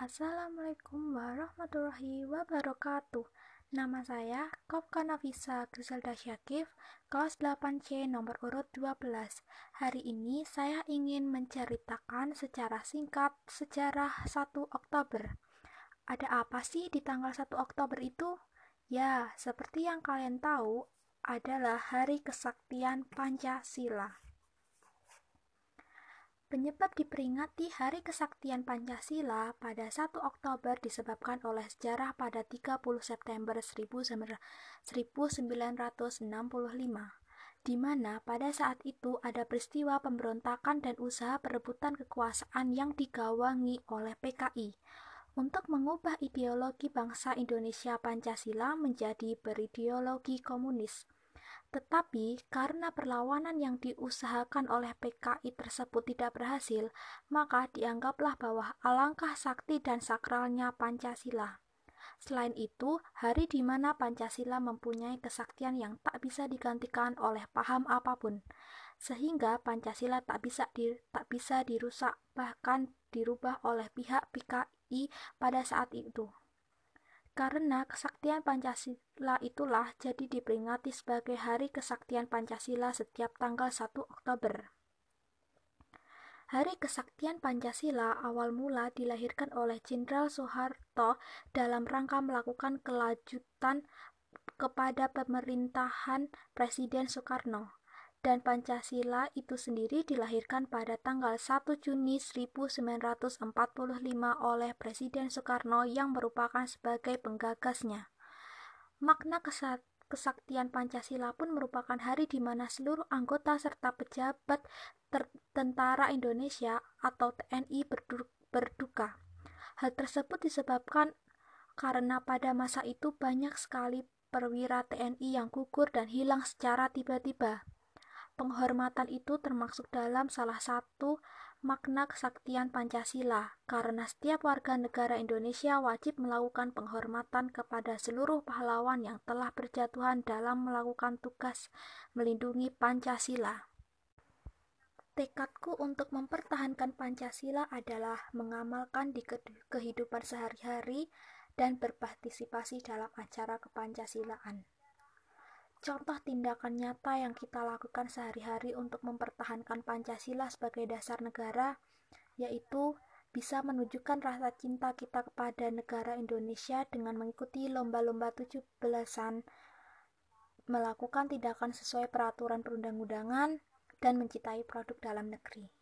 Assalamualaikum warahmatullahi wabarakatuh. Nama saya Kofka Nafisa Griselda Syakif, kelas 8C nomor urut 12. Hari ini saya ingin menceritakan secara singkat sejarah 1 Oktober. Ada apa sih di tanggal 1 Oktober itu? Ya, seperti yang kalian tahu, adalah Hari Kesaktian Pancasila. Penyebab diperingati Hari Kesaktian Pancasila pada 1 Oktober disebabkan oleh sejarah pada 30 September 1965, di mana pada saat itu ada peristiwa pemberontakan dan usaha perebutan kekuasaan yang digawangi oleh PKI untuk mengubah ideologi bangsa Indonesia Pancasila menjadi berideologi komunis. Tetapi karena perlawanan yang diusahakan oleh PKI tersebut tidak berhasil, maka dianggaplah bahwa alangkah sakti dan sakralnya Pancasila. Selain itu, hari di mana Pancasila mempunyai kesaktian yang tak bisa digantikan oleh paham apa pun, sehingga Pancasila tak bisa di, tak bisa dirusak bahkan dirubah oleh pihak PKI pada saat itu. Karena kesaktian Pancasila itulah jadi diperingati sebagai Hari Kesaktian Pancasila setiap tanggal 1 Oktober. Hari Kesaktian Pancasila awal mula dilahirkan oleh Jenderal Soeharto dalam rangka melakukan kelanjutan kepada pemerintahan Presiden Soekarno dan Pancasila itu sendiri dilahirkan pada tanggal 1 Juni 1945 oleh Presiden Soekarno yang merupakan sebagai penggagasnya. Makna kesaktian Pancasila pun merupakan hari di mana seluruh anggota serta pejabat tentara Indonesia atau TNI berduka. Hal tersebut disebabkan karena pada masa itu banyak sekali perwira TNI yang gugur dan hilang secara tiba-tiba. Penghormatan itu termasuk dalam salah satu makna kesaktian Pancasila, karena setiap warga negara Indonesia wajib melakukan penghormatan kepada seluruh pahlawan yang telah berjatuhan dalam melakukan tugas melindungi Pancasila. Tekadku untuk mempertahankan Pancasila adalah mengamalkan di kehidupan sehari-hari dan berpartisipasi dalam acara kepancasilaan. Contoh tindakan nyata yang kita lakukan sehari-hari untuk mempertahankan Pancasila sebagai dasar negara, yaitu bisa menunjukkan rasa cinta kita kepada negara Indonesia dengan mengikuti lomba-lomba 17-an, melakukan tindakan sesuai peraturan perundang-undangan, dan mencintai produk dalam negeri.